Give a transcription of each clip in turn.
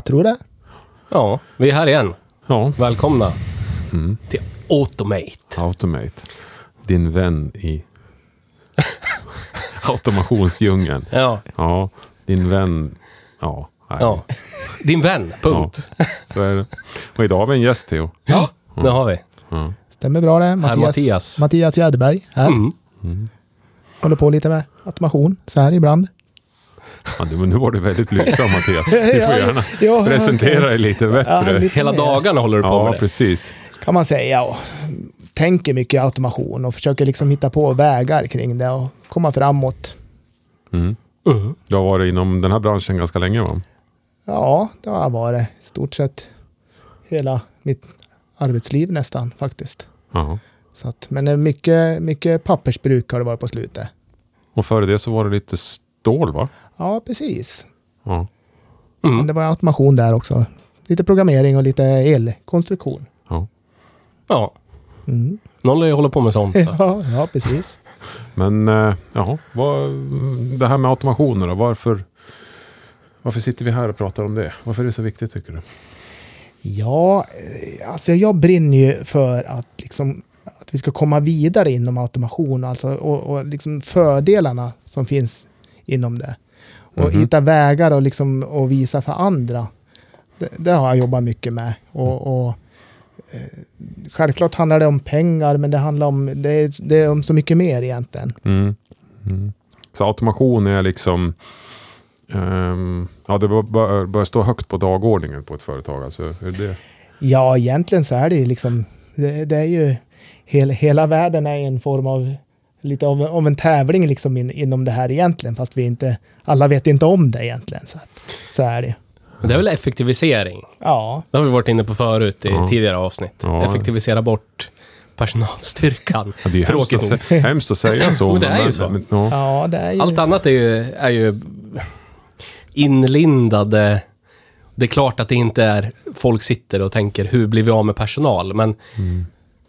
Ja, jag tror det. Ja, vi är här igen. Ja, Välkomna Mm. till Automate. Automate. Din vän i automationsdjungeln. Ja, Ja, din vän. Ja, nej. ja. Din vän, punkt. Så är det. Och idag har vi en gäst, Theo. Ja, det har vi. Ja. Stämmer bra det. Mattias, Mattias. Mattias Gärdeberg här. Mm. Håller på lite med automation så här ibland. Ja, men nu var du väldigt blygsam, Mattias. Du får Ja, gärna ja, presentera dig lite Ja, bättre. lite Hela dagarna håller du på Ja, med det. precis. Kan man säga. Och tänker mycket automation och försöker liksom hitta på vägar kring det och komma framåt. Mm. Du har varit inom den här branschen ganska länge, va? Ja, det har varit i stort sett hela mitt arbetsliv nästan faktiskt. Ja. Så att, men mycket, mycket pappersbruk har det varit på slutet. Och före det så var det lite stål, va? Ja, precis. Ja. Men Mm. det var automation där också. Lite programmering och lite elkonstruktion. ja. Ja, Mm. någon lär hålla på med sånt. så. Ja, ja, precis. Men, eh, jaha. Vad, det här med automationer då? Varför, varför sitter vi här och pratar om det? Varför är det så viktigt, tycker du? Ja, eh, alltså jag brinner ju för att, liksom, att vi ska komma vidare inom automation alltså, och, och liksom fördelarna som finns inom det. Och Mhm. hitta vägar och, liksom, och visa för andra. Det, det har jag jobbat mycket med. Och, och, eh, självklart handlar det om pengar, men det handlar om, det är, det är om så mycket mer egentligen. Mm. Mm. Så automation är liksom... ehm, ja, det bör, bör, stå högt på dagordningen på ett företag. Alltså, är det, Ja, egentligen så är det ju liksom, det, det är ju, hela, hela världen är en form av, lite av, av en tävling liksom in, inom det här egentligen, fast vi inte, alla vet inte om det egentligen. Så, att, så är det. Det är väl effektivisering? Ja, Det har vi varit inne på förut i Ja. tidigare avsnitt. Ja. Effektivisera bort personalstyrkan. ja, det är hemskt Tråkigt att, nog. sä- hemskt att säga så. Men det är ju så. Men, ja. ja det är ju... Allt annat är ju, är ju inlindade... Det är klart att det inte är folk sitter och tänker hur blir vi av med personal, men Mm.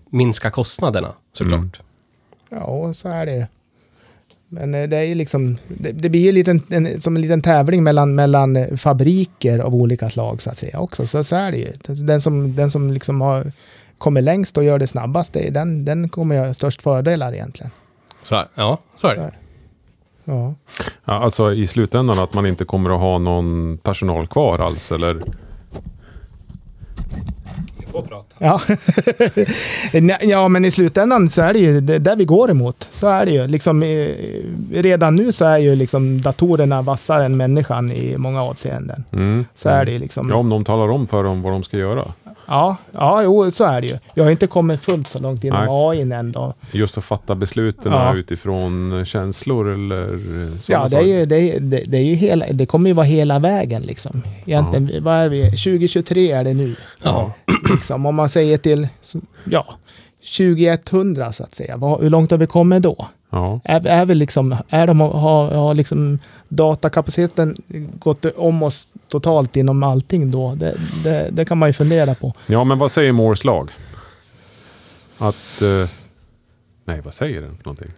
minska kostnaderna såklart. Mm. Ja, så är det ju. Men eh, det är ju liksom, det, det blir ju lite en, som en liten tävling mellan, mellan eh, fabriker av olika slag så att säga också. Så, så är det ju. Den som, den som liksom har kommer längst och gör det snabbast, det, den, den kommer göra störst fördelar egentligen. Så här, ja, så är Så det. är Ja. Ja, alltså i slutändan att man inte kommer att ha någon personal kvar alls. Eller, Vi får prata. Ja. Ja, men i slutändan så är det ju där vi går emot. Så är det ju. Liksom, eh, redan nu så är ju liksom datorerna vassare än människan i många avseenden. mm. Så är det ju liksom. Ja, om de talar om för dem vad de ska göra. Ja, ja jo, så är det ju. Jag har inte kommit fullt så långt inom. AI än då. Just att fatta besluten Ja. utifrån känslor eller Ja, det, är ju, det, är, det, det är ju hela, det kommer ju vara hela vägen liksom. Egentligen, vad är vi? 2023 är det nu. Ja. Liksom, om man säger till, ja, 2100 så att säga. Vad, hur långt har vi kommit då? Ja. Är, är vi liksom, är de, har, har liksom datakapaciteten gått om oss totalt inom allting då? Det, det, det kan man ju fundera på. ja, men vad säger Moores lag? Att... eh, nej, vad säger den för någonting?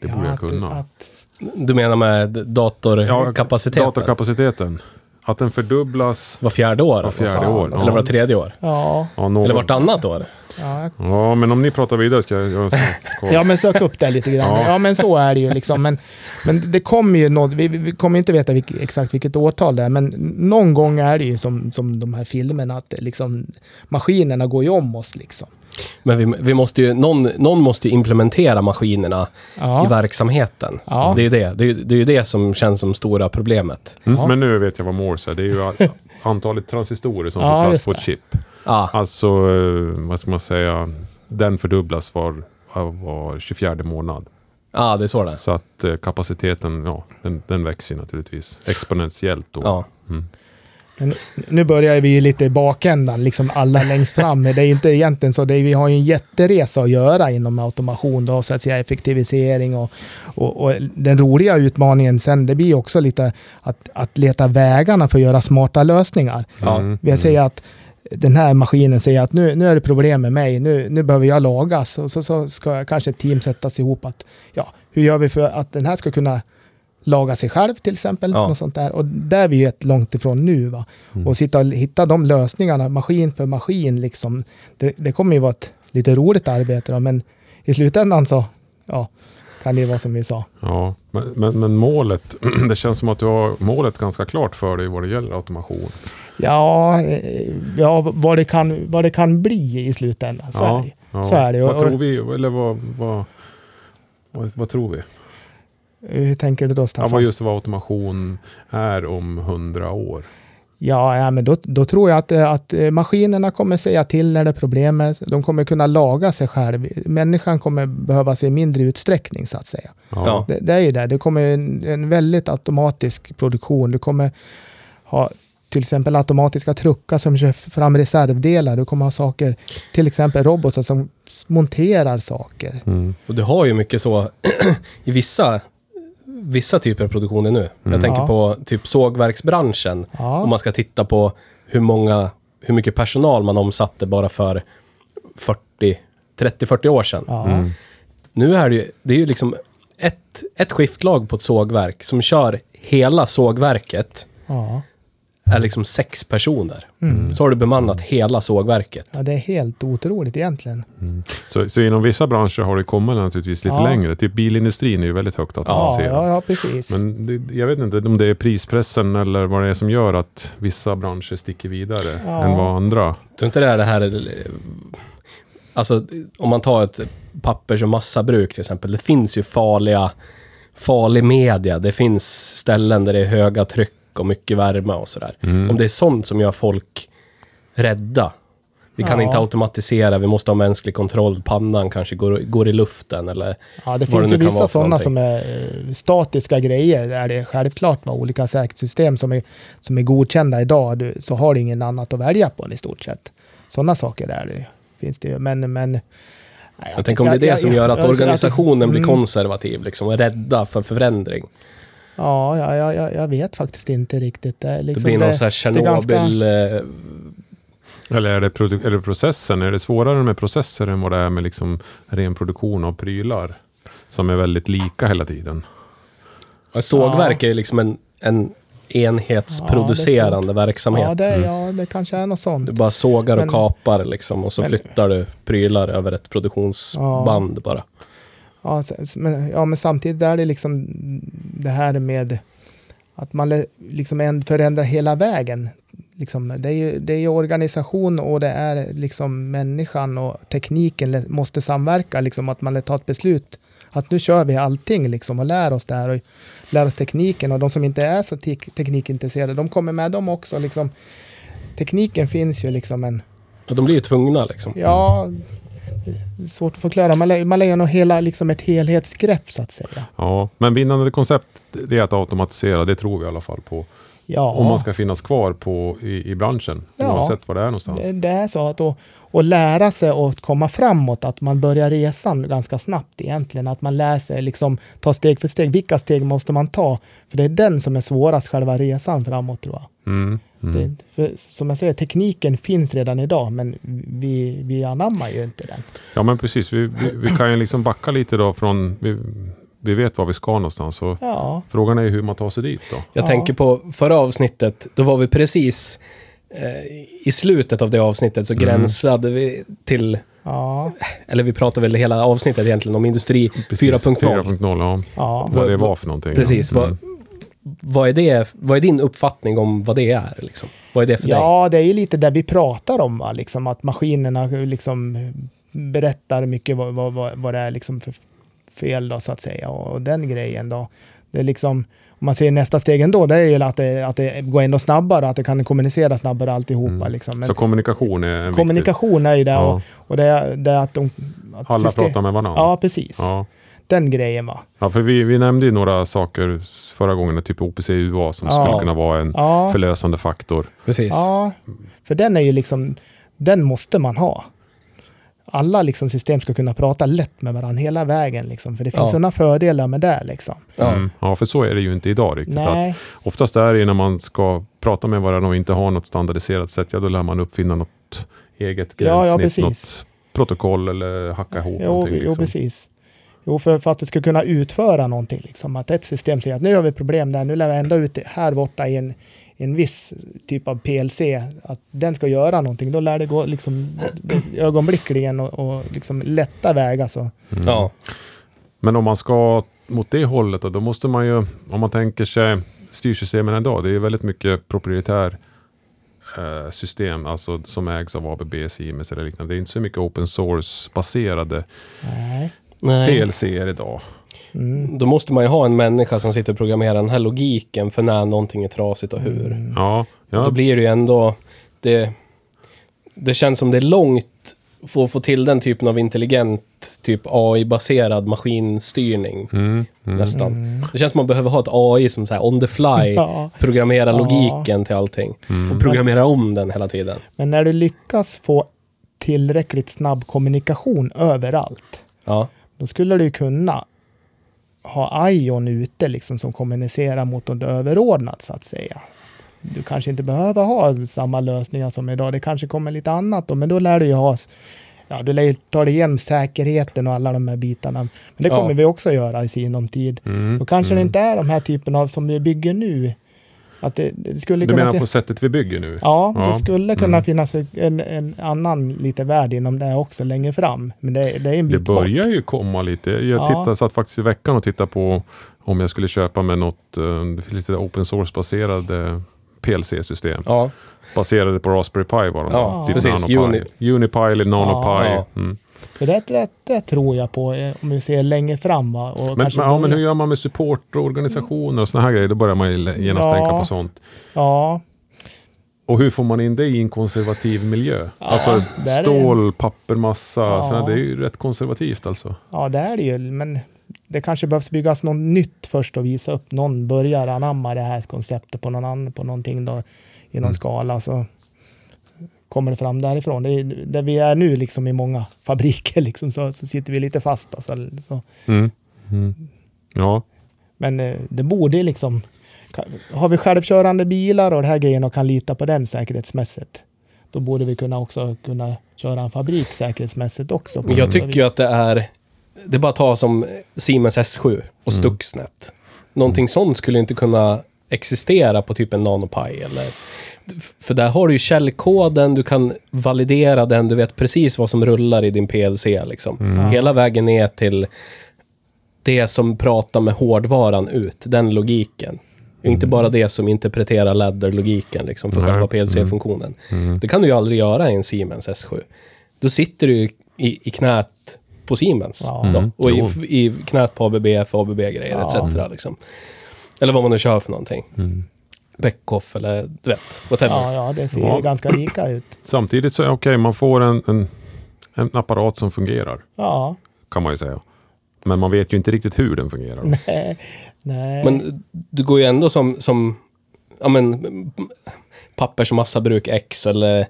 Det borde jag att, kunna. Att, Du menar med datorkapaciteten? Datorkapaciteten. Att den fördubblas. Var fjärde år? Var fjärde Ja, år. Eller var det tredje år? ja, Ja, någon, Eller vartannat år? Ja, ja, men om ni pratar vidare ska jag... jag ska. Ja, men sök upp det lite grann. Ja. Ja, men så är det ju liksom. Men, men det kommer ju något, vi, vi kommer inte veta vilk, exakt vilket årtal det är, men någon gång är det ju som, som de här filmerna, att liksom, maskinerna går ju om oss liksom. Men vi, vi måste ju, någon, någon måste ju implementera maskinerna i Ja, verksamheten. Ja. Det är ju det. Det är, det är ju det som känns som stora problemet. Mm, Ja. Men nu vet jag vad Morse är. Det är ju antalet transistorer som Ja, får plats på ett det. chip. Ja, Alltså, eh, vad ska man säga? Den fördubblas var, var 24 månad. ja det är så det. Så att eh, kapaciteten, ja, den, den växer ju naturligtvis exponentiellt då. Ja. Mm. men nu börjar vi ju lite i bakändan, liksom alla längst fram. Men det är inte egentligen så, det är, vi har ju en jätteresa att göra inom automation, då, så att säga effektivisering och, och, och den roliga utmaningen sen, det blir också lite att, att leta vägarna för att göra smarta lösningar. Mm. Jag säger att den här maskinen säger att nu, nu är det problem med mig, nu, nu behöver jag lagas. Och så, så ska kanske ett team sättas ihop att ja, hur gör vi för att den här ska kunna laga sig själv till exempel. Ja. Något sånt där. Och där är vi ju ett långt ifrån nu. Va? Mm. Och sitta och hitta de lösningarna, maskin för maskin, liksom, det, det kommer ju vara ett lite roligt arbete. Då, men i slutändan så ja, kan det vara som vi sa. Ja, men, men, men målet, det känns som att du har målet ganska klart för dig vad det gäller automation. Ja, eh, ja vad, det kan, vad det kan bli i slutändan. Så ja, är det. ja. Så är det. Vad tror vi, eller vad, vad, vad, vad tror vi? Hur tänker du då Ja, Staffan? vad just vad automation är om hundra år. Ja, ja men då, då tror jag att, eh, att eh, maskinerna kommer säga till när det är problem. De kommer kunna laga sig själv. Människan kommer behöva sig i mindre utsträckning så att säga. Ja. Det, det är ju det. Det kommer en, en väldigt automatisk produktion. Du kommer ha till exempel automatiska truckar som kör fram reservdelar. Du kommer ha saker, till exempel robotar som monterar saker. Mm. Och du har ju mycket så i vissa, vissa typer av produktioner nu. Mm. Jag tänker Ja. på typ sågverksbranschen. Om Ja, man ska titta på hur många, hur mycket personal man omsatte bara för 40, 30-40 år sedan. ja, Mm. Nu är det ju, det är ju liksom ett, ett skiftlag på ett sågverk som kör hela sågverket ja. Är liksom sex personer. Mm. Så har du bemannat hela sågverket. ja, det är helt otroligt egentligen. Så, så inom vissa branscher har det kommit naturligtvis lite Ja. längre. Typ bilindustrin är ju väldigt högt Ja, automatiserad. ja, ja precis. Men det, jag vet inte om det är prispressen eller vad det är som gör att vissa branscher sticker vidare Ja. än vad andra. Tror inte det är det här... Alltså, om man tar ett pappers och massabruk till exempel. Det finns ju farliga, farlig media. Det finns ställen där det är höga tryck och mycket värme och sådär. Mm. Om det är sånt som gör folk rädda. Vi kan Ja. inte automatisera, vi måste ha mänsklig kontroll. Pannan kanske går, går i luften eller... Ja, det finns det ju vissa sådana som är eh, statiska grejer. Där det är självklart med olika säkerhetssystem som är, som är godkända idag. Du, så har du ingen annat att välja på i stort sett. Sådana saker är det, finns det ju. Men, men nej, Jag, tänker om det är det som gör att jag- jag- organisationen blir Mm. konservativ liksom, och rädda för förändring. Ja, ja, ja, ja, jag vet faktiskt inte riktigt. Det, är Det liksom, blir någon sån här det är ganska- Tjernobyl... eh, Eller är det, är det processen? Är det svårare med processer än vad det är med liksom ren produktion av prylar? Som är väldigt lika hela tiden. Sågverk är ju liksom en, en enhetsproducerande verksamhet. Ja det, Mm. ja, det kanske är något sånt. Du bara sågar och Men- kapar liksom och så Men- flyttar du prylar över ett produktionsband bara. Ja, men, ja, men samtidigt är det liksom det här med att man liksom förändrar hela vägen. Liksom, det, är ju, det är ju organisation och det är liksom människan och tekniken måste samverka. Liksom, att man tar ett beslut att nu kör vi allting liksom, och lär oss det här och lär oss tekniken. Och de som inte är så tek- teknikintresserade, de kommer med dem också. Liksom. Tekniken finns ju liksom en Ja, de blir ju tvungna liksom. Ja, svårt att förklara. Man, lä- man lägger nog hela, liksom ett helhetsgrepp så att säga. Ja, men vinnande koncept det är att automatisera. Det tror vi i alla fall på. Ja, Om man ska finnas kvar på, i, i branschen. Ja. Oavsett var det är någonstans. det, det är så att och, och lära sig att komma framåt, att man börjar resan ganska snabbt egentligen. Att man lär sig liksom ta steg för steg. Vilka steg måste man ta? För det är den som är svårast, själva resan framåt tror jag. Mm. Mm. Det, för, som jag säger, tekniken finns redan idag, men vi, vi anammar ju inte den. Ja men precis, vi, vi, vi kan ju liksom backa lite då från, vi, vi vet var vi ska någonstans. Så Ja, frågan är ju hur man tar sig dit då. Jag Ja. tänker på förra avsnittet, då var vi precis eh, i slutet av det avsnittet så Mm. gränslade vi till, ja, eller vi pratade väl hela avsnittet egentligen om industri Precis, 4.0. 4.0, ja. ja. Vad det var för någonting. Precis. ja. Vad, Mm. Vad, är det, vad är din uppfattning om vad det är? Liksom? Vad är det för dig? Ja, det är ju lite det vi pratar om, va? Liksom att maskinerna liksom berättar mycket vad, vad, vad, det är liksom för fel då, så att säga. Och, och den grejen då. Det är liksom, om man ser nästa steg ändå, det är ju att det, att det går ändå snabbare, att det kan kommunicera snabbare alltihopa. Mm. Liksom. Men Så kommunikation är en viktig... kommunikation är ju det. Ja. Och, och det, är, det är att de... Att Alla system- pratar med varandra. Ja, precis. Ja. Den grejen va. ja, för vi, vi nämnde ju några saker förra gången, typ OPC-UA som Ja. skulle kunna vara en Ja, förlösande faktor. Precis. ja, för den är ju liksom, den måste man ha. Alla liksom system ska kunna prata lätt med varandra hela vägen. Liksom, för det finns Ja. sådana fördelar med det. Liksom. Ja. Mm. ja, för så är det ju inte idag riktigt. Att Nej, oftast är det ju när man ska prata med varandra och inte ha något standardiserat sätt, ja då lär man uppfinna något eget Ja, ja, gränssnitt, precis. något protokoll eller hacka ihop jo, någonting. jo, Liksom. precis. Jo, för, för att det ska kunna utföra någonting. Liksom. Att ett system säger att nu har vi problem där, nu lär vi ändå ut det här borta i en, en viss typ av PLC, att den ska göra någonting. Då lär det gå liksom, ögonblickligen och, och liksom lätta vägar. Så. Mm. Ja. Men om man ska mot det hållet då, då måste man ju, om man tänker sig styrsystemen idag, det är ju väldigt mycket proprietär eh, system, alltså som ägs av ABB, Siemens eller liknande. Det är inte så mycket open source baserade Nej. DLC idag. Mm. Då måste man ju ha en människa som sitter och programmerar den här logiken för när någonting är trasigt och hur. Mm. Ja, Då ja blir det ju ändå... Det, det känns som det är långt för att få till den typen av intelligent, typ AI-baserad maskinstyrning. mm, mm. Nästan. Mm. Det känns som man behöver ha ett AI som så här on the fly Ja. programmerar Ja. logiken till allting. Mm. Och programmerar om den hela tiden. Men när du lyckas få tillräckligt snabb kommunikation överallt, Ja. Då skulle du kunna ha Ion ute liksom som kommunicerar mot något överordnat så att säga. Du kanske inte behöver ha samma lösningar som idag. Det kanske kommer lite annat då, men då lär du ju ha Ja, du lär ju ta dig igenom säkerheten och alla de här bitarna. Men det Ja. kommer vi också göra i sinom tid. Mm. Då kanske mm. det inte är de här typen av som vi bygger nu. Att det, det skulle Du kunna menar se... på sättet vi bygger nu? Ja, Ja, det skulle kunna mm. finnas en, en annan lite värld inom det också längre fram. Men det, det är en Det bit bort. börjar ju komma lite. Jag Ja. tittade, satt faktiskt i veckan och tittade på om jag skulle köpa med något eh, det finns lite open source-baserade PLC-system. Ja. Baserade på Raspberry Pi var de. Ja, typ precis. NanoPi. Unipi eller NanoPi. Ja. Mm. För det, det, det tror jag på eh, om vi ser längre fram. Va? Och Men, kanske men, ja, men hur gör man med support och såna här grejer? Då börjar man genast Ja. tänka på sånt. Ja, Och hur får man in det i en konservativ miljö? Ja, alltså där är- stål, pappermassa, Ja. sådär, det är ju rätt konservativt alltså. ja, det är det ju. Men det kanske behövs byggas något nytt först och visa upp. Någon börjar anamma det här konceptet på, någon annan, på någonting då, i någon Mm. skala. Så kommer det fram därifrån. Det är, där vi är nu liksom i många fabriker liksom, så, så sitter vi lite fast. Alltså, så. Mm. Mm. Ja, Men eh, det borde liksom... Har vi självkörande bilar och det här grejen och kan lita på den säkerhetsmässigt, då borde vi kunna också kunna köra en fabrik säkerhetsmässigt också. jag tycker ju vis. att det är... Det är bara att ta som Siemens S7 och Mm. Stuxnet. Någonting sånt skulle inte kunna existera på typ en NanoPi eller... För där har du ju källkoden, du kan validera den, du vet precis vad som rullar i din PLC liksom. Mm. Hela vägen ner till det som pratar med hårdvaran ut, den logiken. Inte bara det som interpreterar ladder-logiken liksom för Nej. själva PLC-funktionen. Mm. Det kan du ju aldrig göra i en Siemens S7. Då sitter du ju i, i knät på Siemens. Ja. Då, Mm. och i, i knät på ABB för ABB-grejer Ja. etc. Liksom. Eller vad man nu kör för någonting. Mm. Beckhoff eller du vet, whatever. Ja, ja, det ser Ja. ganska lika ut. Samtidigt så är det okej, man får en, en, en apparat som fungerar, Ja, kan man ju säga. Men man vet ju inte riktigt hur den fungerar. nej. nej. Men du går ju ändå som, som ja, men, pappers och massabruk X eller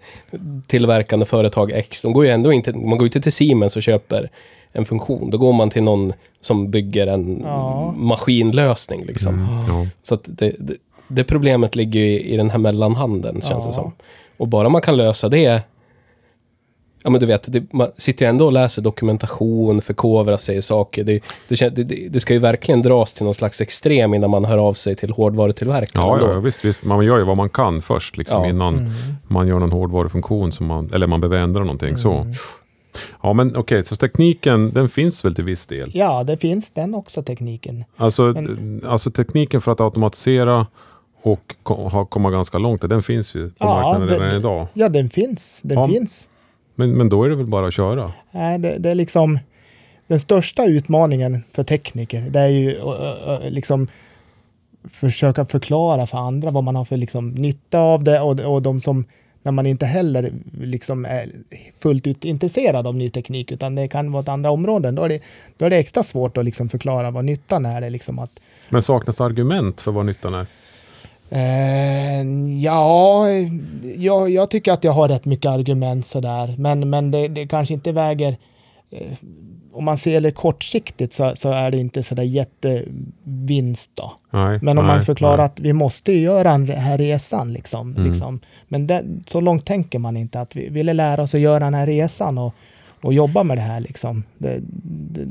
tillverkande företag X. De går ju ändå inte, man går ju inte till Siemens och köper en funktion. Då går man till någon som bygger en Ja. maskinlösning. Liksom. Mm. Ja. Så att det, det, det problemet ligger ju i, i den här mellanhanden, känns Ja. det som. Och bara man kan lösa det... Ja, men du vet, det, man sitter ju ändå och läser dokumentation, förkovrar sig i saker. Det, det, det, det, det ska ju verkligen dras till någon slags extrem innan man hör av sig till hårdvarutillverkaren. Ja, ja, visst, visst. Man gör ju vad man kan först liksom, Ja. innan Mm. man gör någon hårdvarufunktion som man, eller man behöver ändra någonting. Så. Mm. Ja, men okej, så tekniken den finns väl till viss del? Ja, det finns den också, tekniken. Alltså, Men- alltså tekniken för att automatisera och ko- ha, komma ganska långt, den finns ju på Ja, marknaden redan idag. Ja, den finns. Den Ja. finns. Men, men då är det väl bara att köra? Nej, det, det är liksom den största utmaningen för tekniker. Det är ju liksom försöka förklara för andra vad man har för liksom nytta av det och, och de som när man inte heller liksom är fullt ut intresserad av ny teknik utan det kan vara ett andra områden. Då är det, då är det extra svårt att liksom förklara vad nyttan är. Det liksom att, Men saknas argument för vad nyttan är? Eh, ja, jag, jag tycker att jag har rätt mycket argument sådär, men, men det, det kanske inte väger... Eh, om man ser det kortsiktigt så, så är det inte sådär jättevinst då. Nej, Men om nej, man förklarar nej. att vi måste ju göra den här resan liksom. Mm. liksom. Men det, så långt tänker man inte att vi ville lära oss att göra den här resan och, och jobba med det här liksom. Det, det,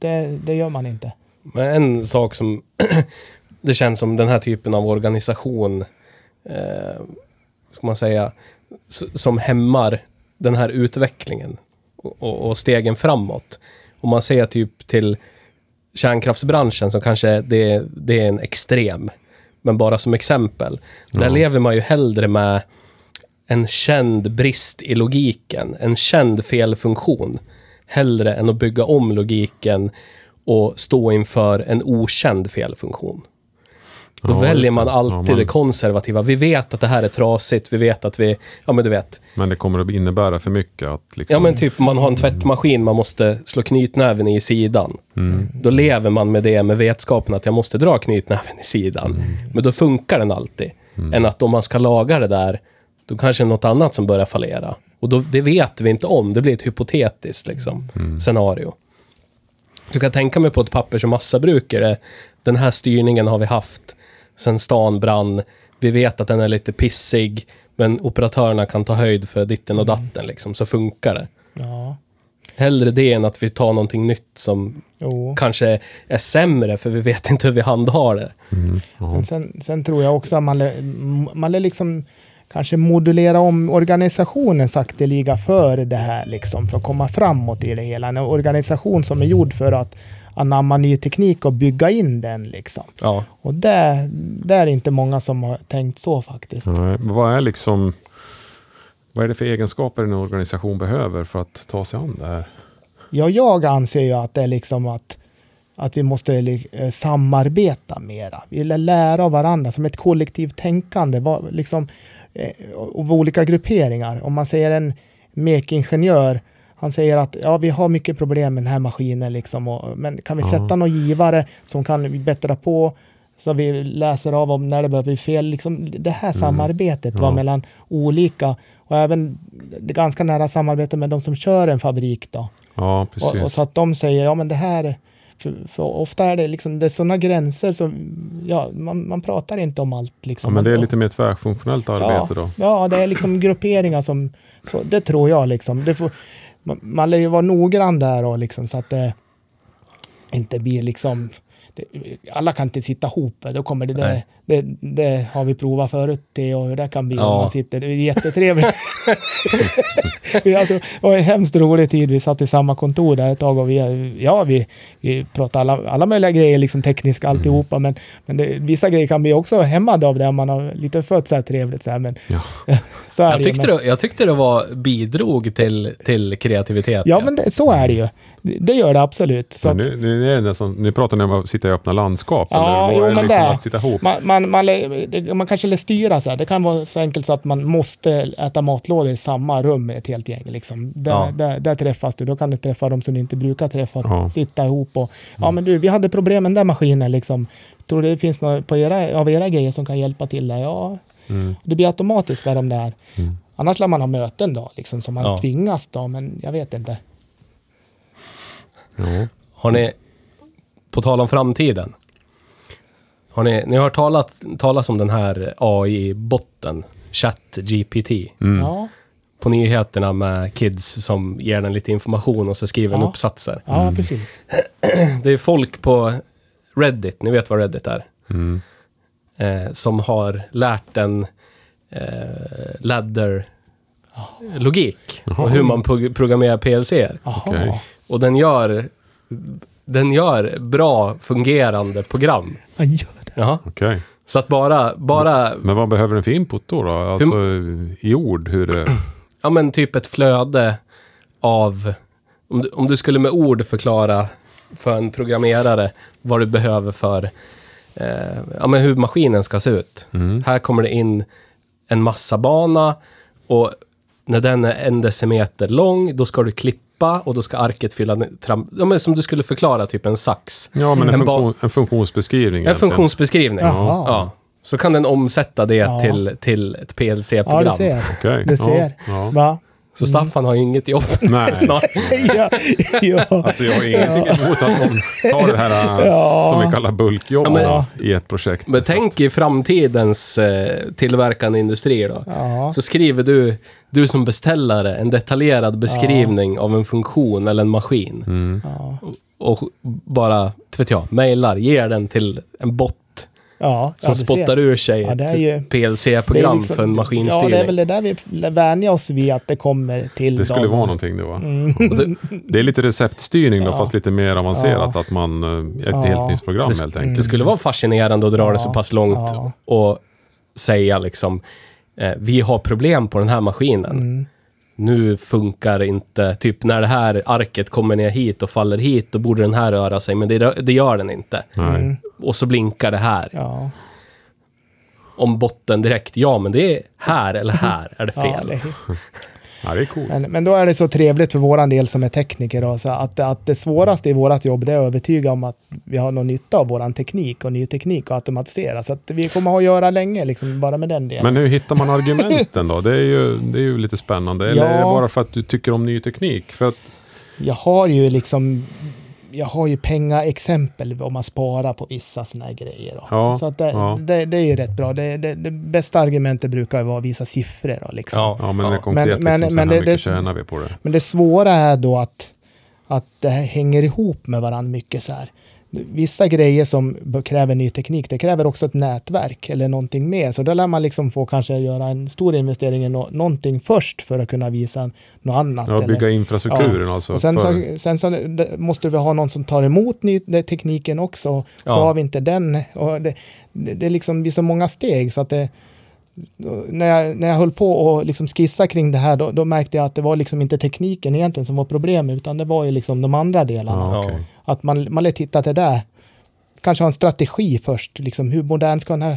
det, det gör man inte. Men en sak som det känns som den här typen av organisation, eh, ska man säga, som hämmar den här utvecklingen och, och, stegen framåt. Om man ser typ till kärnkraftsbranschen så kanske det, det är en extrem. Men bara som exempel. Där lever man ju hellre med en känd brist i logiken, en känd felfunktion, hellre än att bygga om logiken och stå inför en okänd felfunktion. Då Ja, väljer man alltid Ja, man- det konservativa. Vi vet att det här är trasigt, vi vet att vi, ja men du vet. Men det kommer att innebära för mycket att liksom... Ja men typ man har en tvättmaskin man måste slå knytnäven i sidan. Mm. Då lever man med det med vetskapen att jag måste dra knytnäven i sidan. Mm. Men då funkar den alltid. Än att om man ska laga det där, då kanske det är något annat som börjar fallera. Och då, det vet vi inte om. Det blir ett hypotetiskt liksom, Mm. scenario. Du kan tänka mig på ett pappers och massabruk. är det, Den här styrningen har vi haft sen stan brann. Vi vet att den är lite pissig, men operatörerna kan ta höjd för ditten och datten, liksom, så funkar det. Ja, Hellre det än att vi tar någonting nytt som jo. kanske är sämre, för vi vet inte hur vi handhar det. Mm. Men sen, sen tror jag också att man, man liksom kanske modulera om organisationen sakteliga för det här, liksom, för att komma framåt i det hela. En organisation som är gjord för att anamma ny teknik och bygga in den. Liksom. Ja. Och det, det är inte många som har tänkt så faktiskt. Nej, vad är liksom... Vad är det för egenskaper en organisation behöver för att ta sig an det här? Ja, jag anser ju att det är liksom att, att vi måste eh, samarbeta mera. Vi lär lära av varandra som ett kollektivt tänkande. Liksom, eh, och olika grupperingar. Om man säger en mekingenjör, han säger att ja, vi har mycket problem med den här maskinen, liksom, och, men kan vi Ja. sätta någon givare som kan bättra på så vi läser av om när det börjar bli fel. Liksom, det här samarbetet var Ja. mellan olika och även det ganska nära samarbete med de som kör en fabrik. Då. Ja, precis. Och, och så att de säger, ja men det här, för, för ofta är det liksom, det är sådana gränser som, ja, man, man pratar inte om allt ja, liksom. men det är lite mer tvärfunktionellt arbete då. Ja, det är liksom grupperingar som, så, det tror jag liksom. Det får, man, man lär ju vara noggrann där och liksom så att det inte blir liksom, alla kan inte sitta ihop. Då kommer det, det, det, det har vi provat förut det och hur det kan bli Ja. om man sitter. Det är jättetrevligt. vi hade, det var en hemskt rolig tid. Vi satt i samma kontor där ett tag och vi, ja, vi, vi pratade alla, alla möjliga grejer, liksom tekniska alltihopa. Men, men det, vissa grejer kan bli också hämmade av det om man har lite för så här trevligt. Så, här, men, Ja. så är Jag det ju, tyckte, men- det, jag tyckte det var bidrog till, till kreativitet. Ja, men det, så är det ju. Det gör det absolut. Så nu, nu, är det nästan, nu pratar ni om att sitta i öppna landskap. Ja, eller jo, men liksom det- att sitta ihop? man, man, man, det- man kanske lär styra så här. Det kan vara så enkelt så att man måste äta matlådor i samma rum med ett helt gäng. Liksom. Där, Ja. där, där träffas du. Då kan du träffa dem som du inte brukar träffa. Ja. Sitta ihop och... Ja, men du, vi hade problem med den där maskinen. Liksom. Tror du det finns något på era, av era grejer som kan hjälpa till där? Ja, Mm. det blir automatiska de där. Mm. Annars lär man ha möten då, liksom, som man Ja. tvingas då. Men jag vet inte. Ja. Har ni, på tal om framtiden, har ni, ni har hört talat, talas om den här AI-botten, ChatGPT, Mm. Ja, på nyheterna med kids som ger den lite information och så skriver en Ja. uppsatser. ja precis. Det är folk på Reddit, ni vet vad Reddit är, Mm. eh, som har lärt den eh, ladder-logik och hur man pro- programmerar PLC. -er. Och den gör, den gör bra fungerande program. Vad gör det? Jaha. Okej. Så att bara, bara Men vad behöver den för input då? då? Alltså i ord, hur det... ja, men typ ett flöde av... Om du, om du skulle med ord förklara för en programmerare vad du behöver för... Eh, ja, men hur maskinen ska se ut. Mm. Här kommer det in en massa bana och när den är en decimeter lång, då ska du klippa och då ska arket fylla... Tram, ja, men som du skulle förklara typ en sax. Ja, men en, En funktion, en funktionsbeskrivning. En egentligen. funktionsbeskrivning. Jaha. Ja. Så kan den omsätta det Ja. till, till ett Ja, PLC-program. du ser. Okej. Du ser. Ja, ja. Va? Så Staffan har ju inget jobb Nej. snart. ja, ja. Alltså jag har ingenting emot att någon tar det här Ja. som vi kallar bulkjobb Ja, men- då, i ett projekt. Men tänk i framtidens eh, tillverkande industri då. ja. Så skriver du, du som beställare, en detaljerad beskrivning av en funktion eller en maskin. att- Mm. ja. och bara, vet jag, mejlar, ger den till en bot Ja, som spottar ser. ur sig Ja, ett PLC-program liksom- för en maskinstyrning. Ja, det är väl det där vi vänjer oss vid att det kommer till. Det skulle dem. vara någonting det va? Mm. Det, Det är lite receptstyrning då, Ja. fast lite mer avancerat. Att man, eh, ett Ja. delningsprogram Det- helt enkelt. det skulle vara fascinerande att dra Ja, det så pass långt ja. och säga liksom, eh, vi har problem på den här maskinen. Mm. Nu funkar inte, typ när det här arket kommer ner hit och faller hit, då borde den här röra sig, men det, det gör den inte. Mm. Och så blinkar det här. Ja, Om botten direkt, ja men det är här eller här är det ja, fel. det, Ja, det är coolt. men, men då är det så trevligt för våran del som är tekniker då, så att, att det svåraste i vårat jobb det är att övertyga om att vi har någon nytta av våran teknik och ny teknik och automatisera. Så att vi kommer ha att göra länge liksom, bara med den delen. Men hur hittar man argumenten då? Det är ju, det är ju lite spännande. Eller Ja. är det bara för att du tycker om ny teknik? För att, Jag har ju liksom jag har ju pengaexempel om man sparar på vissa sådana här grejer. Då. Ja, så att det, ja. det, det är ju rätt bra. Det, det, det bästa argumentet brukar vara att visa siffror. Då, liksom. Ja, ja, men det är konkret Men- men- liksom, men här det- tjänar vi på det. Men det svåra är då att, att det hänger ihop med varandra mycket så här. Vissa grejer som kräver ny teknik, det kräver också ett nätverk eller någonting mer. Så då lär man liksom få kanske göra en stor investering i nå- någonting först för att kunna visa något annat. Ja, eller- bygga infrastrukturen alltså. och sen, för, så, sen så måste vi ha någon som tar emot ny tekniken också. Så Ja. har vi inte den. Och det, det, det är liksom blir så många steg så att det, när, jag, när jag höll på och liksom skissa kring det här då, då märkte jag att det var liksom inte tekniken egentligen som var problemet utan det var ju liksom de andra delarna. ja, Ja. Att man, man lät titta till det. Kanske ha en strategi först. Liksom, hur modern ska den här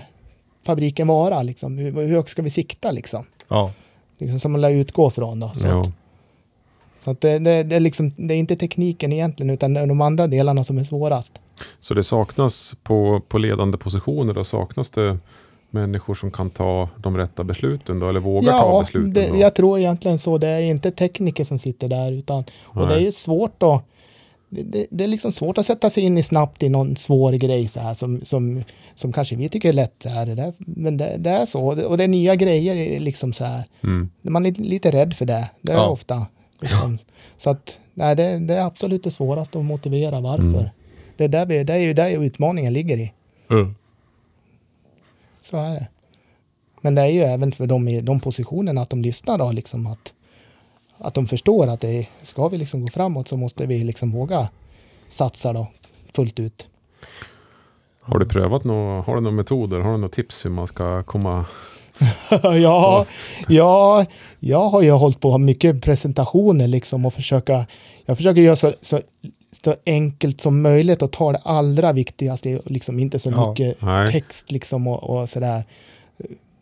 fabriken vara? Liksom? Hur, hur högt ska vi sikta? Liksom? Ja. Liksom, som man lär utgå från. Då, så. Ja. Så att det, det, det, är liksom, det är inte tekniken egentligen, utan det är de andra delarna som är svårast. Så det saknas på, på ledande positioner, då saknas det människor som kan ta de rätta besluten då, eller vågar ta Ja, besluten? det, då? jag tror egentligen så. Det är inte tekniker som sitter där, utan, och det är ju svårt att det, det, är liksom svårt att sätta sig in i snabbt i någon svår grej så här som, som, som kanske vi tycker är lätt. Så här, det där, men det, det är så. Och det är nya grejer liksom så här. Mm. Man är lite rädd för det. Det är Ja. ofta. Liksom. Så att, nej, det, det är absolut det svåraste att motivera varför. Mm. Det, är där vi, det är ju där utmaningen ligger i. Mm. Så är det. Men det är ju även för dem i de positionerna att de lyssnar då, liksom att, att de förstår att det ska vi liksom gå framåt så måste vi liksom våga satsa då fullt ut. Har du prövat några, har du några metoder, har du några tips hur man ska komma... ja, ja, jag har ju hållit på mycket presentationer liksom och försöka, jag försöker göra så, så, så enkelt som möjligt och ta det allra viktigaste, liksom inte så Ja, mycket nej. text liksom och, och sådär.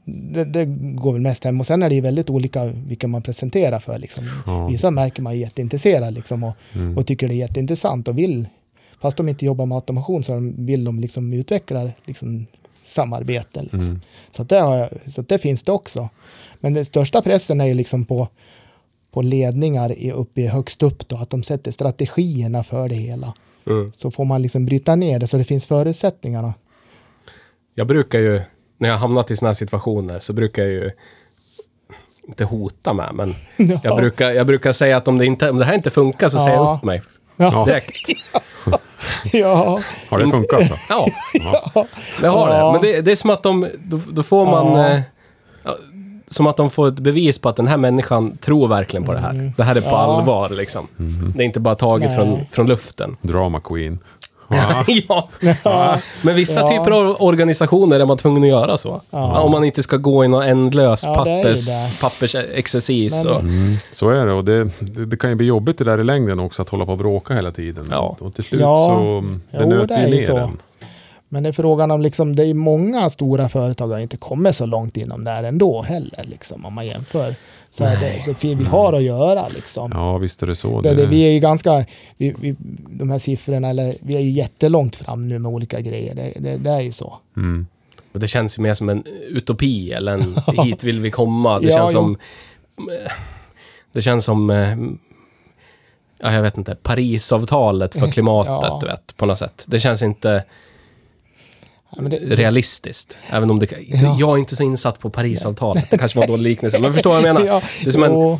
Det, det går väl mest hem och sen är det ju väldigt olika vilka man presenterar för liksom. Ja. Vissa märker man är jätteintresserad liksom och, Mm. och tycker det är jätteintressant och vill, fast de inte jobbar med automation så vill de liksom utveckla liksom samarbete. Liksom. Mm. Så, det har jag, så det finns det också. Men den största pressen är ju liksom på, på ledningar i, uppe högst upp då, att de sätter strategierna för det hela. Mm. Så får man liksom bryta ner det så det finns förutsättningarna. Jag brukar ju, när jag har hamnat i sådana här situationer, så brukar jag ju inte hota med, men jag, brukar, jag brukar säga att om det, inte, om det här inte funkar så säger jag Ja. upp mig Ja, direkt. ja, Har det funkat då? Ja, Ja. det har Ja. det. Men det, det är som att de, då, då får man... Ja. Eh, ja, som att de får ett bevis på att den här människan tror verkligen på det här. Det här är på Ja. allvar liksom. Det är inte bara taget Nej. från, från luften. Drama queen. Ja. ja. ja, Men vissa Ja. typer av organisationer är man tvungen att göra så. Ja. Om man inte ska gå i någon ändlös Ja, pappers, det. pappersexercis. Men- och, Mm. Så är det och det, det, det kan ju bli jobbigt det där i längden också att hålla på och bråka hela tiden. Ja. Och till slut Ja. så det Jo, nöter det är ju ju ner så. en. men det är frågan om liksom, det är många stora företag har inte kommit så långt inom det här ändå heller, liksom, om man jämför. Så är det, det, vi har att göra liksom. Ja, visst är det så. Det, det, vi är ju ganska, vi, vi, de här siffrorna, eller vi är ju jättelångt fram nu med olika grejer. Det, det, det är ju så. Mm. det känns ju mer som en utopi, eller en hit vill vi komma. Det Ja, känns som... Det känns som... eh, Ja, jag vet inte. Parisavtalet för klimatet, Ja. vet, på något sätt. Det känns inte Ja, men det, realistiskt. Även om det... Ja. Jag är inte så insatt på Parisavtalet. Det kanske var dålig liknelse. Men förstår vad jag menar? Ja, Det är som en...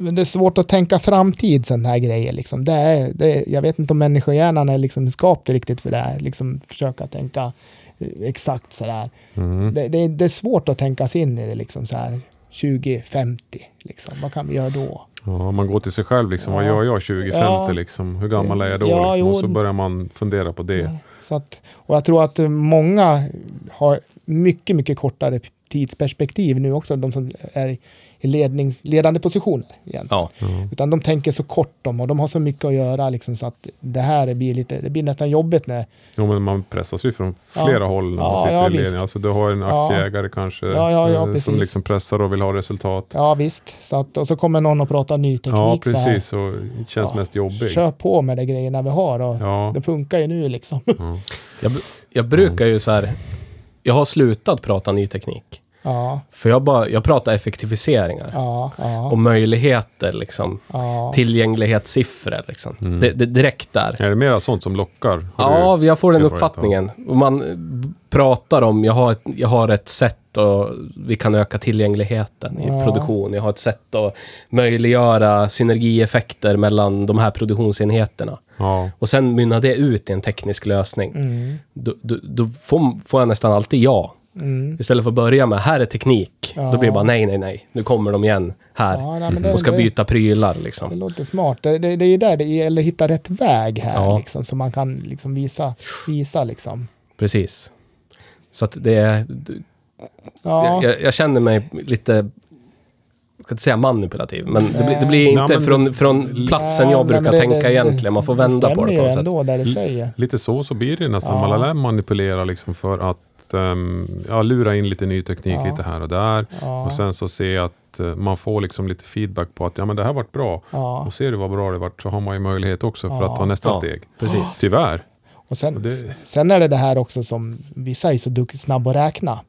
Men det är svårt att tänka framtid sådana här grejer. Liksom. Det är, det är, jag vet inte om människohjärnan är liksom skapt riktigt för det här. Liksom försöka tänka eh, exakt sådär. Mm. Det, det, det är svårt att tänka sig in i det liksom så här 2050. Liksom. Vad kan vi göra då? Ja, man går till sig själv liksom. Vad Ja. gör jag 2050 Ja. liksom? Hur gammal är jag då? Ja, liksom? Och så börjar man fundera på det. Så att, och jag tror att många har mycket, mycket kortare tidsperspektiv nu också, de som är i lednings, ledande positioner. Igen. Ja, Ja. Utan de tänker så kort om och de har så mycket att göra liksom, så att det här blir, lite, det blir nästan jobbigt när... Jo, men man pressas ju från Ja. flera håll när man Ja, sitter ja, i ledning. visst. Alltså, du har en Ja. aktieägare kanske Ja, ja, ja, eh, som precis. liksom pressar och vill ha resultat. Ja visst, så att, och så kommer någon och pratar ny teknik. Ja, så här. precis. Och känns Ja. mest jobbig. Kör på med de grejerna vi har och Ja. det funkar ju nu liksom. Ja. jag, jag brukar ju så här... Jag har slutat prata ny teknik. Ja, För jag, bara, jag pratar effektiviseringar. ja, ja. Och möjligheter, liksom. ja. Tillgänglighetssiffror, liksom. Mm. Det, det direkt där. Är det mera sånt som lockar? Har Ja, du- jag får den uppfattningen. Och man pratar om, jag har ett, jag har ett sätt och vi kan öka tillgängligheten i Ja. produktion. Jag har ett sätt att möjliggöra synergieffekter mellan de här produktionsenheterna. ja. Och sen mynnar det ut i en teknisk lösning. Mm, Då, då, då får, får jag nästan alltid ja. Mm. Istället för att börja med, här är teknik. Ja. Då blir det bara nej, nej, nej. Nu kommer de igen här. Ja, nej, det, och ska det, byta prylar Det liksom. låter smart. Det, det, det är där det gäller att hitta rätt väg här, Ja. liksom, så man kan liksom visa, visa liksom. Precis. Så att det är... Ja, Jag, jag, känner mig lite, jag ska inte säga manipulativ, men det, blir- det blir inte men från, det- från platsen Nej, jag brukar det- tänka det- egentligen. Man får vända på det på något sätt. ändå där du säger. Lite så, så blir det nästan. Ja. Man lär manipulera liksom för att um, ja, lura in lite ny teknik Ja. lite här och där. Ja, Och sen så se att eh, man får liksom lite feedback på att ja, men det här vart bra. ja. Och ser du vad bra det vart så har man ju möjlighet också för Ja. att ta nästa Ja. steg. Precis. Tyvärr. Och sen, Och det- sen är det det här också som vissa är så duktiga, snabba att räkna.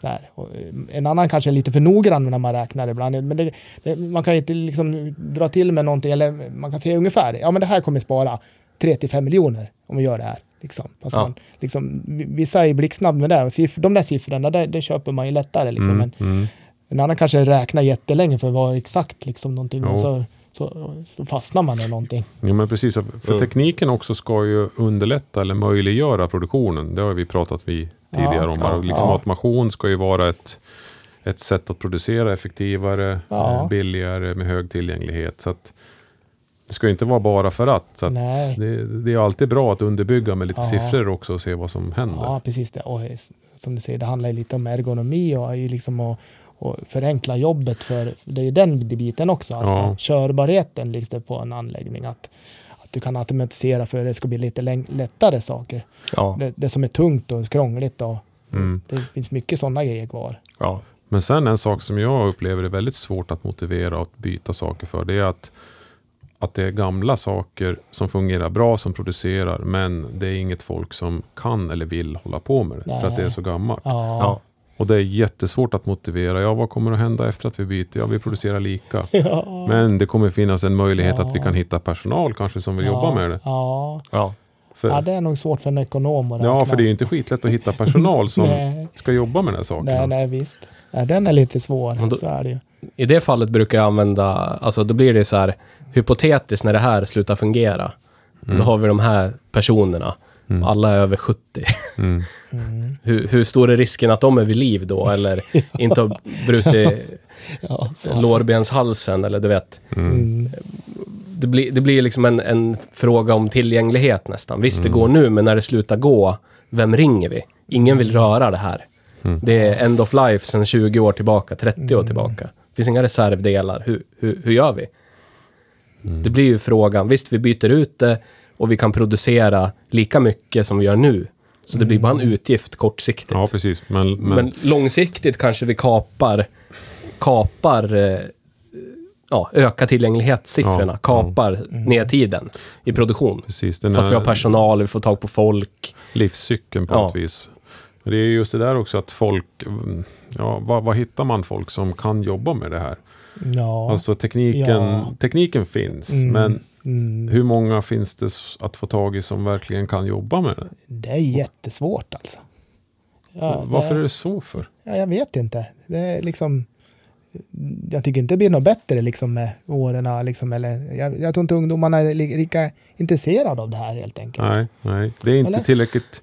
Där. Och eh, en annan kanske är lite för noggrann när man räknar ibland. Men det, det, man kan ju inte liksom dra till med någonting, eller man kan säga ungefär, ja men det här kommer spara 3-5 miljoner om vi gör det här. Liksom. Alltså Ja. man, liksom, vi- vissa är blixtsnabba med det. De där siffrorna, det, det köper man ju lättare. Liksom. Mm, Men mm. en annan kanske räknar jättelänge för vara exakt liksom, någonting. Jo. Och så, så, så fastnar man i någonting. Ja, men precis. För tekniken också ska ju underlätta eller möjliggöra produktionen. Det har vi pratat vid tidigare Ja, om. Ja, liksom ja. Automation ska ju vara ett, ett sätt att producera effektivare, Ja. eh, billigare med hög tillgänglighet. Så att det ska ju inte vara bara för att. Så att det, det är alltid bra att underbygga med lite Ja. siffror också och se vad som händer. Ja, precis det. Och s- som du säger, det handlar lite om ergonomi och liksom att, att förenkla jobbet för det är ju den biten också. Alltså Ja. körbarheten liksom på en anläggning. Att, att du kan automatisera för att det ska bli lite lättare saker. Ja. Det, det som är tungt och krångligt och Mm. det finns mycket sådana grejer kvar. ja. Men sen en sak som jag upplever är väldigt svårt att motivera och byta saker för. Det är att, att det är gamla saker som fungerar bra, som producerar. Men det är inget folk som kan eller vill hålla på med det. För att det är Nej. så gammalt. Ja. ja. Och det är jättesvårt att motivera. Ja, vad kommer att hända efter att vi byter? Ja, vi producerar lika. Ja. Men det kommer finnas en möjlighet att vi kan hitta personal kanske som vill ja. jobba med det. Ja. ja. För, ja, det är nog svårt för en ekonom att ja, räkna. för det är ju inte skitlätt att hitta personal som nej, ska jobba med de här sakerna. nej, nej, visst. Ja, den är lite svår, då- så är det ju. I det fallet brukar jag använda, alltså då blir det så här, hypotetiskt när det här slutar fungera. Mm. Då har vi de här personerna. Mm. Alla är över 70. Mm. Mm. Hur, hur stor är risken att de är vid liv då? Eller inte har brutit Ja, lårbenshalsen eller du vet. Mm. Mm. Det blir, det blir liksom en, en fråga om tillgänglighet nästan. Visst, det Mm. går nu, men när det slutar gå, vem ringer vi? Ingen vill röra det här. Mm. Det är end of life sedan 20 år tillbaka, 30 år tillbaka. Finns inga reservdelar. Hur, hur, hur gör vi? Mm. Det blir ju frågan. Visst, vi byter ut det och vi kan producera lika mycket som vi gör nu. Så det blir bara en utgift kortsiktigt. Ja, precis. Men, men, Men långsiktigt kanske vi kapar, kapar eh, ja, ökar tillgänglighetssiffrorna, Ja, kapar nedtiden i produktion. precis. För att vi har personal, vi får tag på folk. livscykeln på Ja. ett vis. Men Det är just det där också att folk, mm, ja, vad, vad hittar man folk som kan jobba med det här? Ja. Alltså tekniken, Ja. tekniken finns, Mm. men Mm. hur många finns det att få tag i som verkligen kan jobba med det? Det är jättesvårt alltså. Ja, Varför det, är det så för? Ja, jag vet inte. Det är liksom... jag tycker inte det blir något bättre liksom med åren. Liksom, eller, jag, jag tror inte ungdomarna är li- lika intresserade av det här helt enkelt. Nej, nej. Det är inte Eller? tillräckligt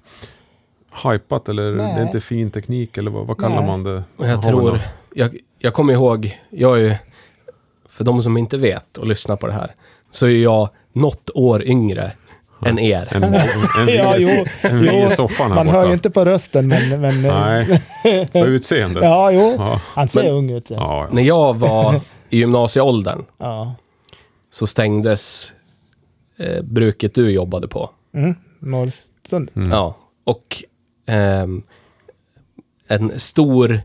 hypat eller det Nej. är inte fin teknik eller vad, vad kallar Nej. man det? Och jag tror, jag, jag kommer ihåg, jag är ju, för de som inte vet och lyssnar på det här, så är jag något år yngre än er. En, en, en, Ja, jo, en jo, soffan här Man borta. hör ju inte på rösten, men... men Nej, på utseendet. Ja, jo. Ja. Han ser Men- ung ut. Ja. Ja, ja. När jag var i gymnasieåldern ja. så stängdes eh, bruket du jobbade på. Mm. Norrsund. Mm. Ja, och en stor...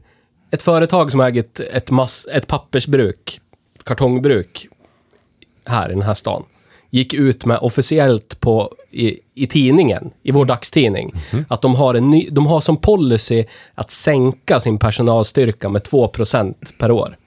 Ett företag som äger ett, ett, mass, ett pappersbruk, kartongbruk, här i den här stan, gick ut med officiellt på, i, i tidningen, i vår dagstidning, att de har, en ny, de har som policy att sänka sin personalstyrka med 2% per år.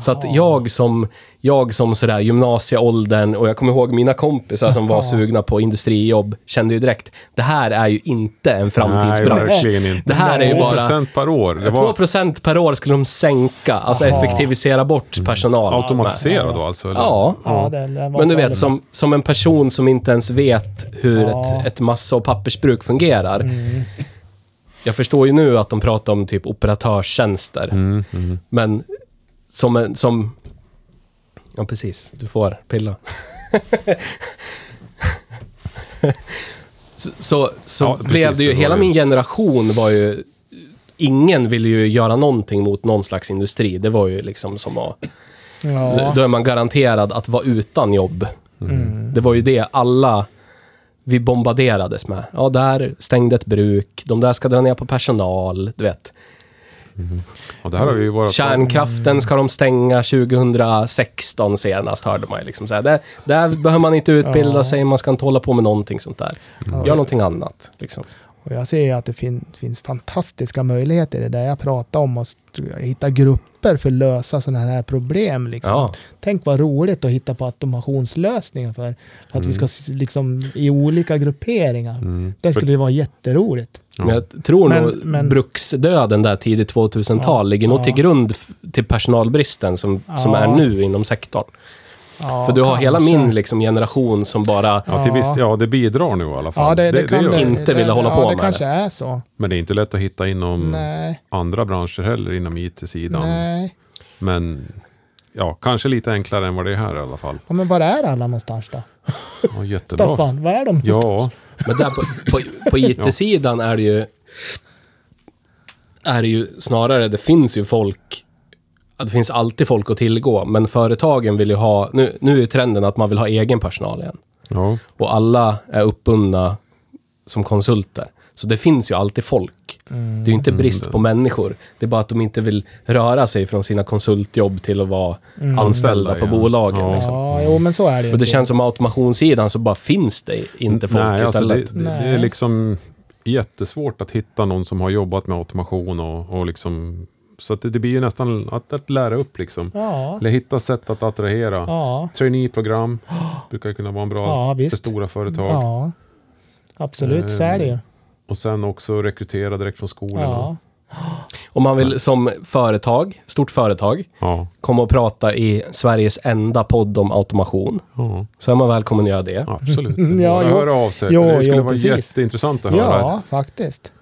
Så att jag som, jag som sådär gymnasieåldern och jag kommer ihåg mina kompisar som var sugna på industrijobb kände ju direkt, det här är ju inte en Nej, framtidsbransch. verkligen inte. Det här är ju 2% bara... per år. Det 2 var per år skulle de sänka, alltså effektivisera bort personal. med. automatiserat då alltså? eller? Ja. Ja, Men du vet, som, som en person som inte ens vet hur Ja. ett, ett massa och pappersbruk fungerar. Mm. Jag förstår ju nu att de pratar om typ operatörstjänster. Mm, mm. Men som en, som... Ja, precis. Du får pilla. så så, så Ja, precis, blev det ju... det hela ju- min generation var ju... Ingen ville ju göra någonting mot någon slags industri. Det var ju liksom som att... Ja. Då är man garanterad att vara utan jobb. Mm. Det var ju det alla vi bombarderades med. Ja, där stängde ett bruk. De där ska dra ner på personal. Du vet. Och det här har vi ju våra... Kärnkraften ska de stänga 2016 senast, hörde man ju. Liksom så här, där, där behöver man inte utbilda Ja. sig, man ska inte hålla på med någonting sånt där. Ja. Gör någonting annat. Liksom. Och jag ser att det fin finns fantastiska möjligheter i det där jag pratar om. Att hitta grupper för att lösa sådana här problem. Liksom. Ja. Tänk vad roligt att hitta på automationslösningar för, för att vi ska s- liksom i olika grupperingar. Mm. Det För- skulle ju vara jätteroligt. Men jag tror Men- nog men- bruksdöden där tidigt 2000-tal Ja, ligger nog ja. till grund till personalbristen som, som är nu inom sektorn. Ja, För du har hela min liksom, generation som bara... Ja, till visst, ja, det bidrar nu i alla fall. Ja, det, det, kan gör det, inte det, vilja hålla ja, på det med kanske är så. Men det är inte lätt att hitta inom Nej, andra branscher heller, inom IT-sidan. nej. Men ja, kanske lite enklare än vad det är här i alla fall. Ja, men var är alla någonstans då? Ja, jättebra. Staffan, var är de? Ja, Men där på, på, på IT-sidan är det ju... Är det ju snarare, det finns ju folk... Det finns alltid folk att tillgå, men företagen vill ju ha... Nu, nu är trenden att man vill ha egen personal igen. ja. Och alla är uppbundna som konsulter. Så det finns ju alltid folk. Mm. Det är ju inte brist på människor. Det är bara att de inte vill röra sig från sina konsultjobb till att vara Mm. anställda på ja. bolagen. Ja. Liksom. Ja, jo, men så är det. Och det känns som automationssidan så bara finns det inte folk Nej, alltså istället. det, det, det är liksom jättesvårt att hitta någon som har jobbat med automation och, och liksom... Så att det, det blir ju nästan att, att lära upp liksom. Ja, Eller hitta sätt att attrahera. ja, Trainee-program brukar ju kunna vara en bra ja, för stora företag. Ja, absolut, så är det ju. Och sen också rekrytera direkt från skolorna. Ja, Om man vill som företag, stort företag, Ja. komma och prata i Sveriges enda podd om automation, ja. så är man välkommen att göra det. Absolut. Ja, Bara jo. höra av sig. Jo, det skulle jo, vara precis. jätteintressant att höra. ja faktiskt.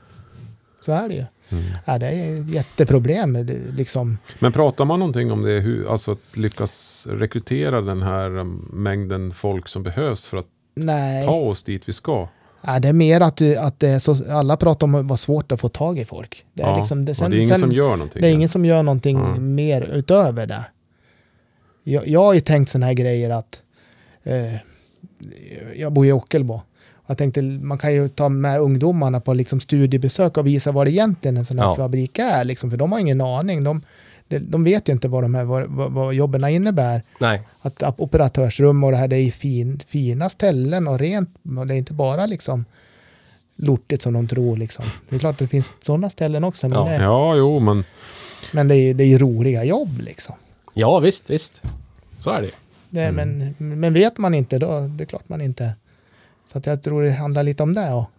Så är det ju. Mm. Ja, det är ett jätteproblem. Liksom. Men pratar man någonting om det, hur, alltså att lyckas rekrytera den här um, mängden folk som behövs för att Nej, ta oss dit vi ska? ja, det är mer att, att det är så, alla pratar om var svårt att få tag i folk. Det är, Ja, liksom, det, ja, sen, det är ingen sen, som gör någonting. Det är ingen som gör någonting Mm. mer utöver det. Jag, jag har ju tänkt sådana här grejer att eh, jag bor i Ockelbo. Jag tänkte man kan ju ta med ungdomarna på liksom studiebesök och visa vad det egentligen en sån här Ja. fabrik är. Liksom, för de har ingen aning. De, de, vet ju inte vad, de här, vad, vad, vad jobben innebär. Nej. Att, att operatörsrum och det här, det är fin, fina ställen och rent. Och det är inte bara liksom lortigt som de tror. Liksom. Det är klart att det finns sådana ställen också. Men, Ja. det, Ja, jo, men men det, är, det är ju roliga jobb liksom. Ja, visst, visst. Så är det ju. Det, Mm. men, men vet man inte, då det är klart man inte... Så att jag tror det handlar lite om det. Och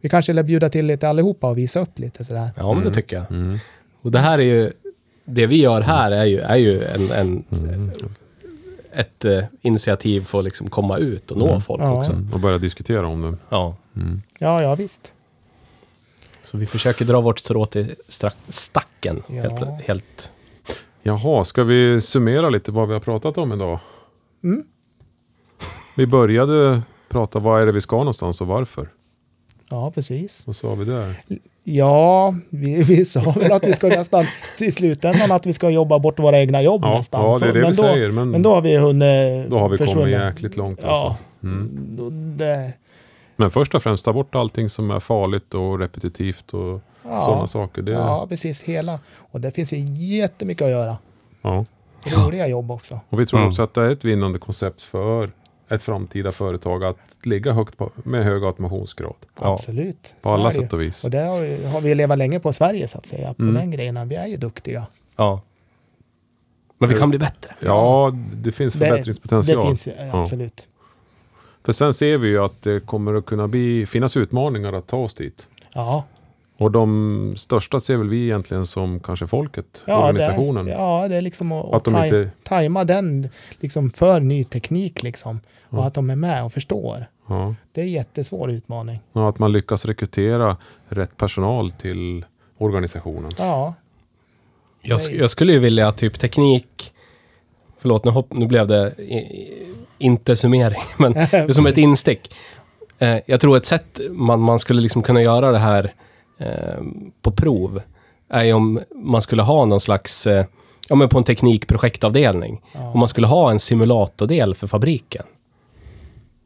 vi kanske lär bjuda till lite allihopa och visa upp lite sådär. Ja, men det Mm. tycker jag. mm. Och det här är ju... det vi gör här är ju, är ju en, en, Mm. ett eh, initiativ för att liksom komma ut och nå Mm. folk Ja. också. Och börja diskutera om det. Ja. Mm. Ja, ja visst. Så vi försöker dra vårt strå till stacken. Ja. Helt, helt. Jaha, ska vi summera lite vad vi har pratat om idag? Mm. Vi började prata vad är det vi ska någonstans och varför. Ja, precis. Vad sa vi där? Ja, vi, vi sa väl att vi ska nästan till slutändan att vi ska jobba bort våra egna jobb Ja, nästan. ja det är det men, vi då, säger. Men, men då har vi hunnit då har vi kommit försvunnit. jäkligt långt. Ja, Alltså. Mm. då, det, Men först och främst ta bort allting som är farligt och repetitivt och ja, sådana saker. Det, ja, precis. Hela. Och det finns ju jättemycket att göra. ja. Roliga jobb också. Och vi tror Mm. också att det är ett vinnande koncept för ett framtida företag att ligga högt på, med hög automationsgrad. Ja. Absolut. På alla det sätt och vis. Och det har, vi- har vi levat länge på Sverige så att säga. På Mm. den grejen. Vi är ju duktiga. Ja. Men vi kan bli bättre. Ja, det finns Det, förbättringspotential. det finns ju, absolut. För sen ser vi ju att det kommer att kunna bli, finnas utmaningar att ta oss dit. Ja, Och de största ser väl vi egentligen som kanske folket, ja, organisationen. Det, ja, det är liksom att, Att taj, inte- tajma den liksom för ny teknik liksom. Och Ja. att de är med och förstår. Ja. Det är en jättesvår utmaning. Och att man lyckas rekrytera rätt personal till organisationen. Ja, Jag, sk- jag skulle ju vilja att typ teknik... Förlåt, nu, hopp, nu blev det i, i, inte summering, men det är som ett instick. Eh, jag tror ett sätt man, man skulle liksom kunna göra det här på prov är ju om man skulle ha någon slags... Eh, ja, men på en teknikprojektavdelning. ja. Om man skulle ha en simulatordel för fabriken.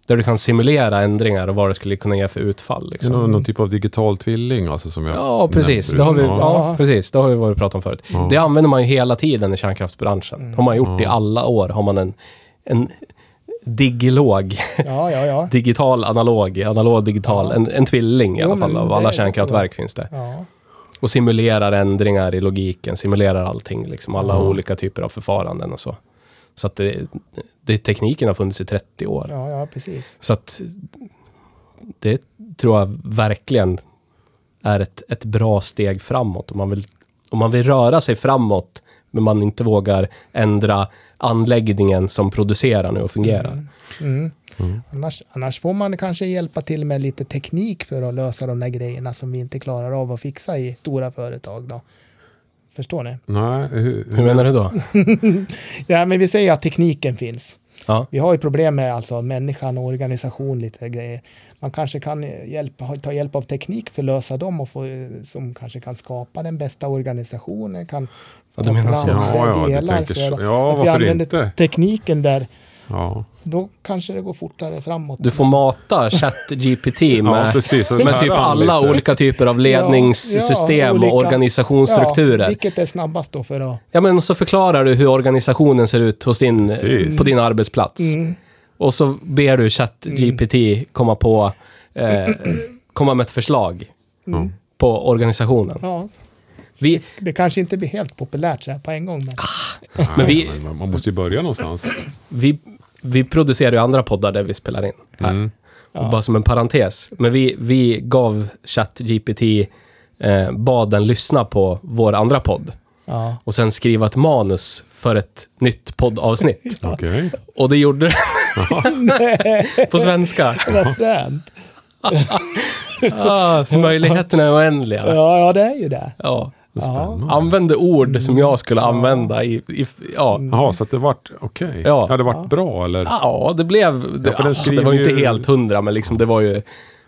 Där du kan simulera ändringar och vad det skulle kunna ge för utfall. Liksom. någon, någon typ av digital tvilling alltså som jag Ja, precis. Det har vi, ja. Ja. precis. Det har vi varit pratat om förut. Ja. Det använder man ju hela tiden i kärnkraftsbranschen. Mm. har man gjort i Ja. alla år. Har man en, en digilog, ja, ja, ja. digital, analog, analog, digital. En, en tvilling i alla fall av alla är kärnkraftverk finns det. Och simulerar ändringar i logiken, simulerar allting. Liksom alla olika typer av förfaranden och så. Så att det, det, tekniken har funnits i 30 år. Ja, ja, precis. Så att det tror jag verkligen är ett, ett bra steg framåt. Om man, vill, om man vill röra sig framåt, men man inte vågar ändra anläggningen som producerar nu och fungerar. Mm. Mm. Mm. Annars, annars får man kanske hjälpa till med lite teknik för att lösa de där grejerna som vi inte klarar av att fixa i stora företag. Då. Förstår ni? Nej, hur, Hur menar du då? Ja, men vi säger att tekniken finns. Ja, Vi har ju problem med alltså människan och organisation, lite grejer. Man kanske kan hjälpa, ta hjälp av teknik för att lösa dem och få, som kanske kan skapa den bästa organisationen. Kan ja du menar så. Ja, ja, du tänker så. Ja, att vi varför använder inte? tekniken där. Ja, Då kanske det går fortare framåt. Du får mata ChatGPT ja med, precis. Och med typ alla lite. olika typer av ledningssystem Ja, ja, olika- och organisationsstrukturer. Ja, vilket är snabbast då för att... Ja, men så förklarar du hur organisationen ser ut hos din, Precis. på din arbetsplats. Mm, Och så ber du ChatGPT komma på, eh, komma med ett förslag mm, på organisationen. Ja. Vi, Det kanske inte blir helt populärt så här på en gång. Men... Nej, Men vi- men man måste ju börja någonstans. vi, vi producerar ju andra poddar där vi spelar in. Här. Mm. Ja. Bara som en parentes. Men vi, vi gav ChatGPT, eh, bad den lyssna på vår andra podd. Ja. Och sen skriva ett manus för ett nytt poddavsnitt. Okej. Och det gjorde den på svenska. vad fränt. Ah, möjligheterna är oändliga. Ja, ja, det är ju det. Ja. Spännande. Använde ord som jag skulle använda i... i ja. Jaha, så att det vart okej. Ja. Ja. det vart Ja. bra eller? ja, det blev... Det, Ja, för den ah, det skriver var ju inte helt hundra, men liksom det var ju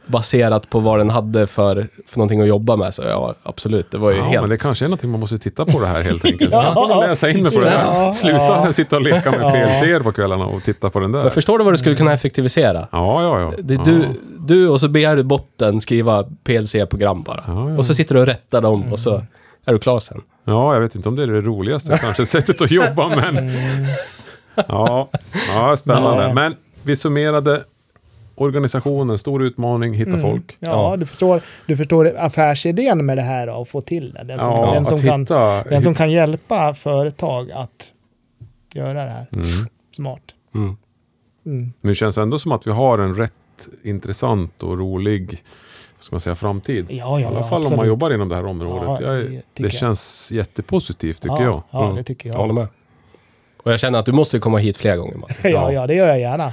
baserat på vad den hade för, för någonting att jobba med. Så ja, absolut. Det var ju Ja, helt... men det kanske är någonting man måste titta på det här helt enkelt. Ja. Jag får läsa in mig på det här. Sluta ja. sitta och leka med. PLC på kvällarna och titta på den där. Men förstår du vad du skulle kunna effektivisera? Ja, ja, ja. Det, ja. du, du och så begär du botten skriva PLC-program bara. Ja, ja. Och så sitter du och rättar dem och så är du klar sen. Ja, jag vet inte om det är det roligaste kanske sättet att jobba, men... Ja, ja spännande. Nej. Men vi summerade organisationen, stor utmaning, hitta folk. Ja, Ja. Du, förstår, du förstår affärsidén med det här då, och få till det. Den som, Ja, den som, kan, hitta... den som kan hjälpa företag att göra det här. Mm. Smart. Mm. Mm. Men det känns ändå som att vi har en rätt intressant och rolig ska man säga, framtid. Ja, I ja, alla fall om absolut. man jobbar inom det här området. Ja, Jag, det det jag. känns jättepositivt tycker ja, jag. Ja, Mm. det tycker Jag jag. håller med. Och jag känner att du måste komma hit fler gånger, Mats. Ja, ja, det gör jag gärna.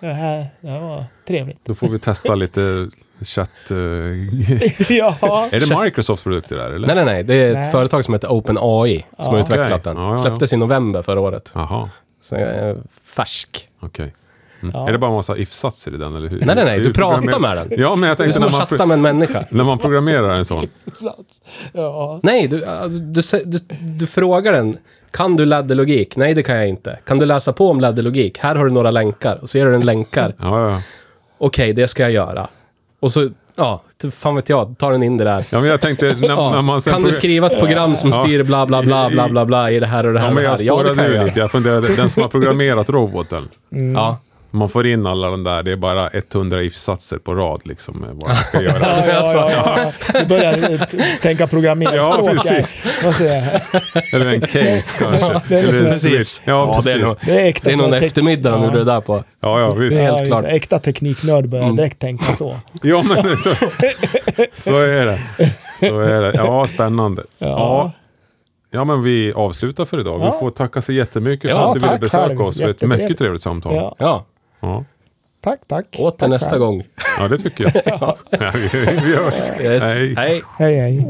Det här det här var trevligt. Då får vi testa lite chatt... eh, ja. är det Microsofts produkter där eller? Nej, nej, nej. Det är ett Nej. företag som heter OpenAI som Ja. har utvecklat Okej. den. Ja, ja, ja. Släpptes i november förra året. Jaha, Så jag är färsk. okej. Mm. Ja. Är det bara en massa if-satser i den eller hur? Nej, nej, nej. Du pratar med den. Ja, men jag Det är tänkte som när att chatta med en människa. när man programmerar en sån. ja. Nej, du, du, du, du, frågar den. Kan du laddelogik? Nej, det kan jag inte. Kan du läsa på om laddelogik? Här har du några länkar. Och så ger du den länkar. Ja, ja. Okej, det ska jag göra. Och så, ja, fan vet jag, tar den in det där. ja, men jag tänkte när, Ja. när man sen... Kan du skriva ett program som Ja. styr bla bla bla bla bla bla i det här och det här Ja, och men det jag här? Ja, det spårade kan jag ur lite. Jag funderade, den som har programmerat roboten. Ja. Man får in alla de där, det är bara 100 if-satser på rad liksom, med vad man ska göra. Ja, ja, ja, ja. Du börjar eh, tänka programmeringsspråk. Ja, precis. Vad säger jag? Eller en case kanske. det är Eller en precis. switch. Ja, det är precis. nog, Det är det nog här tek- eftermiddag de Ja. gjorde det där på. Ja, ja, visst. Det är helt klart. det. Äkta tekniknörd börjar Mm. direkt tänka så. Ja, men så, så är det. Så är det. Ja, spännande. Ja. Ja. Ja, men vi avslutar för idag. Ja. Vi får tacka så jättemycket för Ja, att du ville besöka själv. oss för ett mycket trevligt samtal. Ja, Ja. Ja, Tack, tack. åter tack nästa själv. gång. det tycker jag. Ja. vi, vi hörs. Yes. Hej. Hej. Hej, hej.